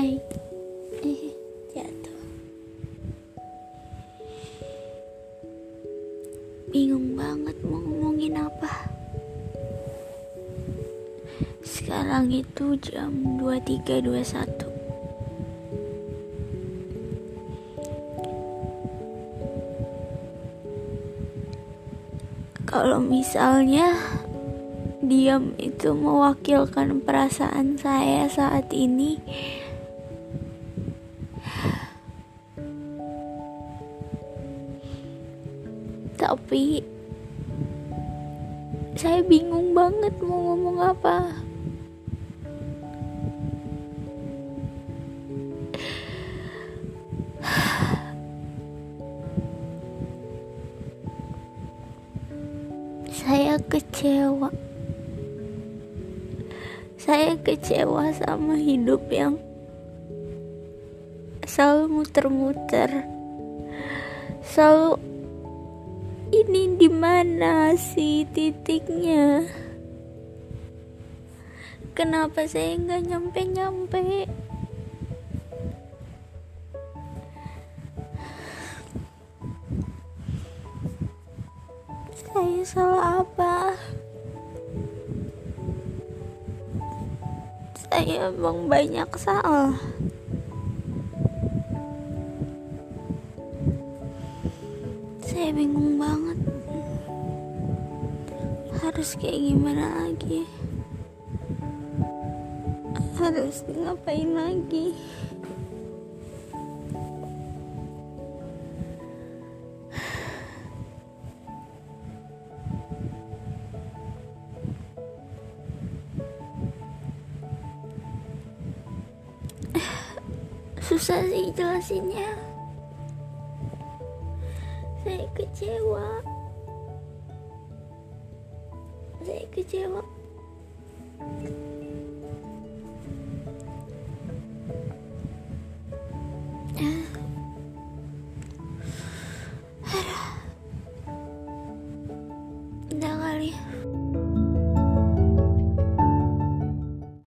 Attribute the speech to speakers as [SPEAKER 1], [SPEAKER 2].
[SPEAKER 1] hai. Eh jatuh. Bingung banget mau ngomongin apa. Sekarang itu jam 23.21 kalau misalnya diam itu mewakilkan perasaan saya saat ini tapi saya bingung banget mau ngomong apa. Saya kecewa. Saya kecewa sama hidup yang selalu muter-muter. Selalu ini di mana sih titiknya? Kenapa saya nggak nyampe-nyampe? Saya salah apa? Saya emang banyak salah saya bingung banget. Harus kayak gimana lagi? Harus ngapain lagi? Susah sih jelasinnya saya kecewa. Saya kecewa. Ah. Udah kali.